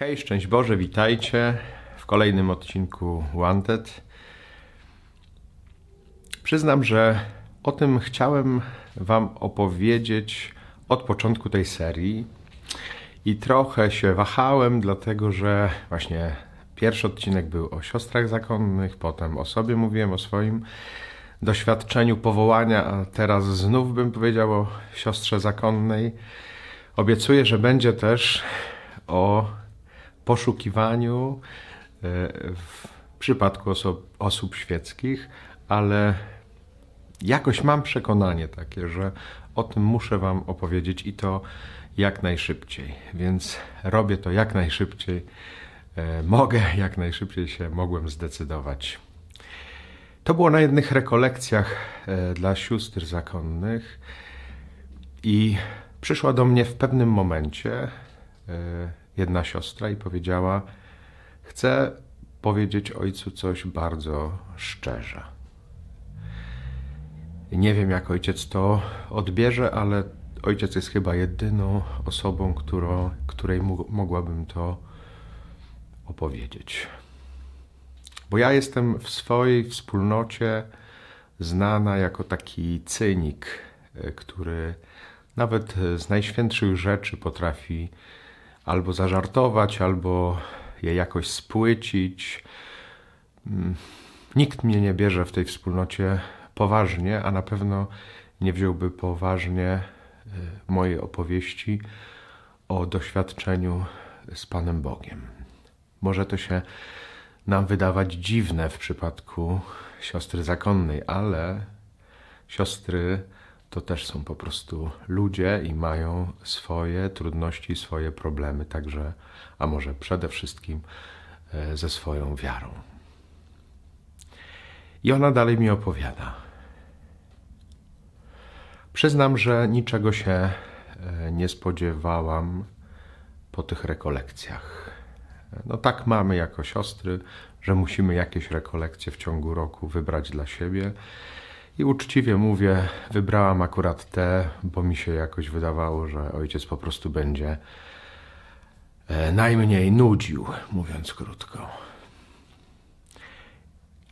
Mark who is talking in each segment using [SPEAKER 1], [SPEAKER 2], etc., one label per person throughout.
[SPEAKER 1] Hej, szczęść Boże, witajcie w kolejnym odcinku Wanted. Przyznam, że o tym chciałem Wam opowiedzieć od początku tej serii i trochę się wahałem, dlatego że właśnie pierwszy odcinek był o siostrach zakonnych, potem o sobie mówiłem, o swoim doświadczeniu powołania, a teraz znów bym powiedział o siostrze zakonnej. Obiecuję, że będzie też o poszukiwaniu e, w przypadku osób, osób świeckich, ale jakoś mam przekonanie takie, że o tym muszę Wam opowiedzieć i to jak najszybciej. Więc robię to jak najszybciej. E, mogę, jak najszybciej się mogłem zdecydować. To było na jednych rekolekcjach e, dla sióstr zakonnych i przyszła do mnie w pewnym momencie jedna siostra i powiedziała: Chcę powiedzieć ojcu coś bardzo szczerze. Nie wiem, jak ojciec to odbierze, ale ojciec jest chyba jedyną osobą, którą, której mogłabym to opowiedzieć. Bo ja jestem w swojej wspólnocie znana jako taki cynik, e, który nawet z najświętszych rzeczy potrafi albo zażartować, albo je jakoś spłycić. Mm, nikt mnie nie bierze w tej wspólnocie poważnie, a na pewno nie wziąłby poważnie y, mojej opowieści o doświadczeniu z Panem Bogiem. Może to się nam wydawać dziwne w przypadku siostry zakonnej, ale siostry to też są po prostu ludzie i mają swoje trudności, swoje problemy, także, a może przede wszystkim e, ze swoją wiarą. I ona dalej mi opowiada. Przyznam, że niczego się e, nie spodziewałam po tych rekolekcjach. No tak mamy jako siostry, że musimy jakieś rekolekcje w ciągu roku wybrać dla siebie i uczciwie mówię, wybrałam akurat te, bo mi się jakoś wydawało, że ojciec po prostu będzie e, najmniej nudził, mówiąc krótko.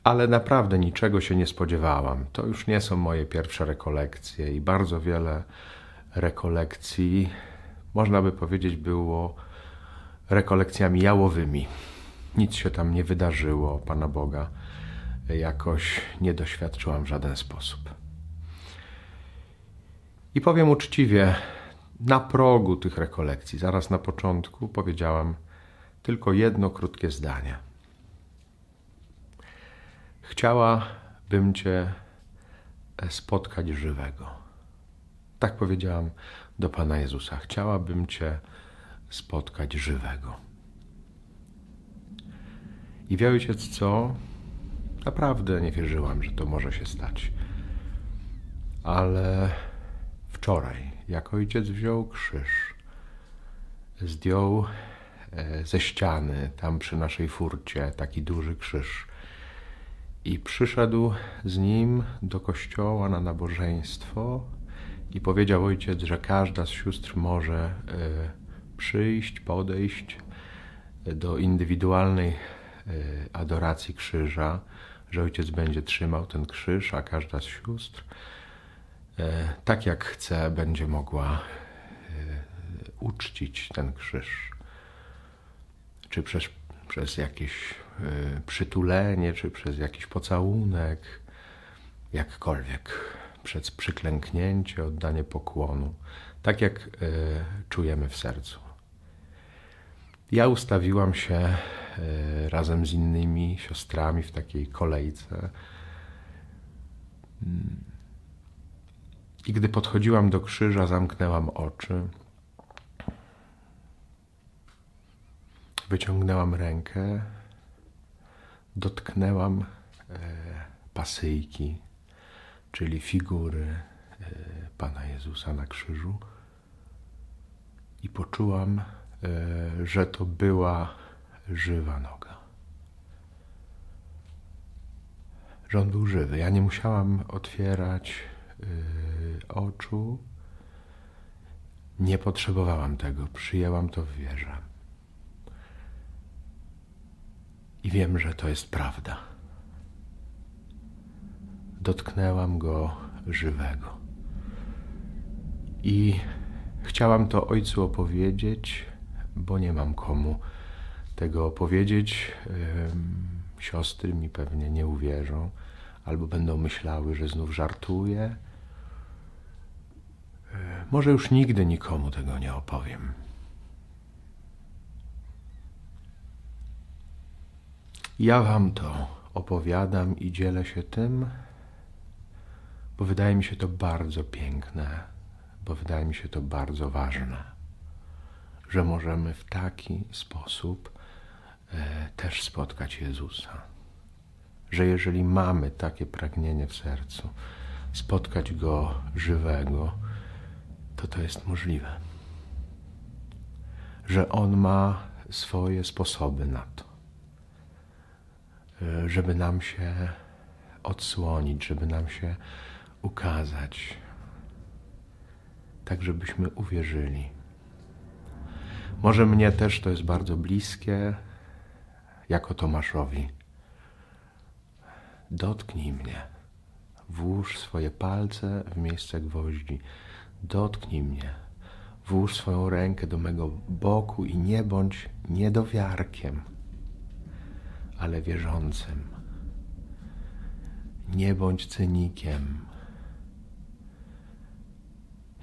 [SPEAKER 1] Ale naprawdę niczego się nie spodziewałam. To już nie są moje pierwsze rekolekcje i bardzo wiele rekolekcji, można by powiedzieć, było rekolekcjami jałowymi. Nic się tam nie wydarzyło, Pana Boga jakoś nie doświadczyłam w żaden sposób. I powiem uczciwie, na progu tych rekolekcji, zaraz na początku, powiedziałam tylko jedno krótkie zdanie. Chciałabym Cię spotkać żywego. Tak powiedziałam do Pana Jezusa. Chciałabym Cię spotkać żywego. I wie ojciec co? Naprawdę nie wierzyłam, że to może się stać. Ale wczoraj, jak ojciec wziął krzyż, zdjął e, ze ściany, tam przy naszej furcie, taki duży krzyż, i przyszedł z nim do kościoła na nabożeństwo i powiedział ojciec, że każda z sióstr może e, przyjść, podejść do indywidualnej adoracji krzyża że ojciec będzie trzymał ten krzyż, a każda z sióstr, e, tak jak chce, będzie mogła e, uczcić ten krzyż. Czy przez, przez jakieś przytulenie, czy przez jakiś pocałunek, jakkolwiek, przez przyklęknięcie, oddanie pokłonu, tak jak czujemy w sercu. Ja ustawiłam się razem z innymi siostrami w takiej kolejce. I gdy podchodziłam do krzyża, zamknęłam oczy. Wyciągnęłam rękę, dotknęłam e, pasyjki, czyli figury e, Pana Jezusa na krzyżu i poczułam E, że to była żywa noga. Że on był żywy. Ja nie musiałam otwierać e, oczu. Nie potrzebowałam tego. Przyjęłam to w wierze. I wiem, że to jest prawda. Dotknęłam go żywego. I chciałam to ojcu opowiedzieć, bo nie mam komu tego opowiedzieć. Siostry mi pewnie nie uwierzą, albo będą myślały, że znów żartuję. Może już nigdy nikomu tego nie opowiem. Ja wam to opowiadam i dzielę się tym, bo wydaje mi się to bardzo piękne, bo wydaje mi się to bardzo ważne, że możemy w taki sposób e, też spotkać Jezusa. Że jeżeli mamy takie pragnienie w sercu, spotkać Go żywego, to to jest możliwe. Że On ma swoje sposoby na to, e, żeby nam się odsłonić, żeby nam się ukazać, tak żebyśmy uwierzyli. Może mnie też to jest bardzo bliskie, jako Tomaszowi. Dotknij mnie, włóż swoje palce w miejsce gwoździ, dotknij mnie, włóż swoją rękę do mego boku i nie bądź niedowiarkiem, ale wierzącym. Nie bądź cynikiem,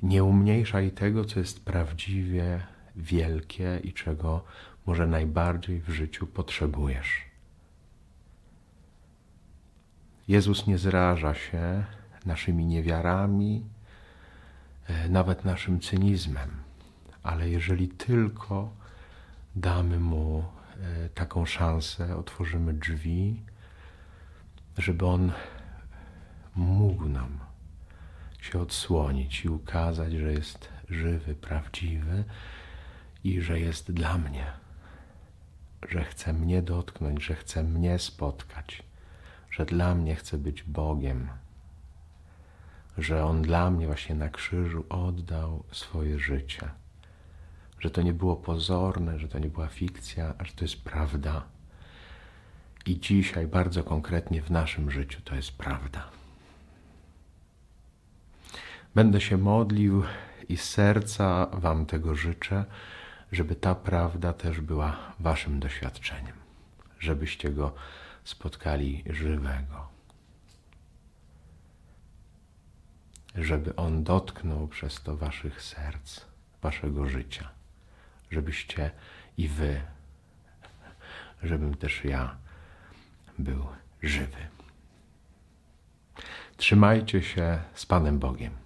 [SPEAKER 1] nie umniejszaj tego, co jest prawdziwie wielkie i czego może najbardziej w życiu potrzebujesz. Jezus nie zraża się naszymi niewiarami, e, nawet naszym cynizmem, ale jeżeli tylko damy Mu e, taką szansę, otworzymy drzwi, żeby On mógł nam się odsłonić i ukazać, że jest żywy, prawdziwy i że jest dla mnie, że chce mnie dotknąć, że chce mnie spotkać, że dla mnie chce być Bogiem, że On dla mnie właśnie na krzyżu oddał swoje życie, że to nie było pozorne, że to nie była fikcja, że to jest prawda. I dzisiaj bardzo konkretnie w naszym życiu to jest prawda. Będę się modlił i z serca Wam tego życzę, żeby ta prawda też była Waszym doświadczeniem, żebyście go spotkali żywego, żeby on dotknął przez to Waszych serc, Waszego życia, żebyście i Wy, żebym też ja był żywy. Trzymajcie się z Panem Bogiem.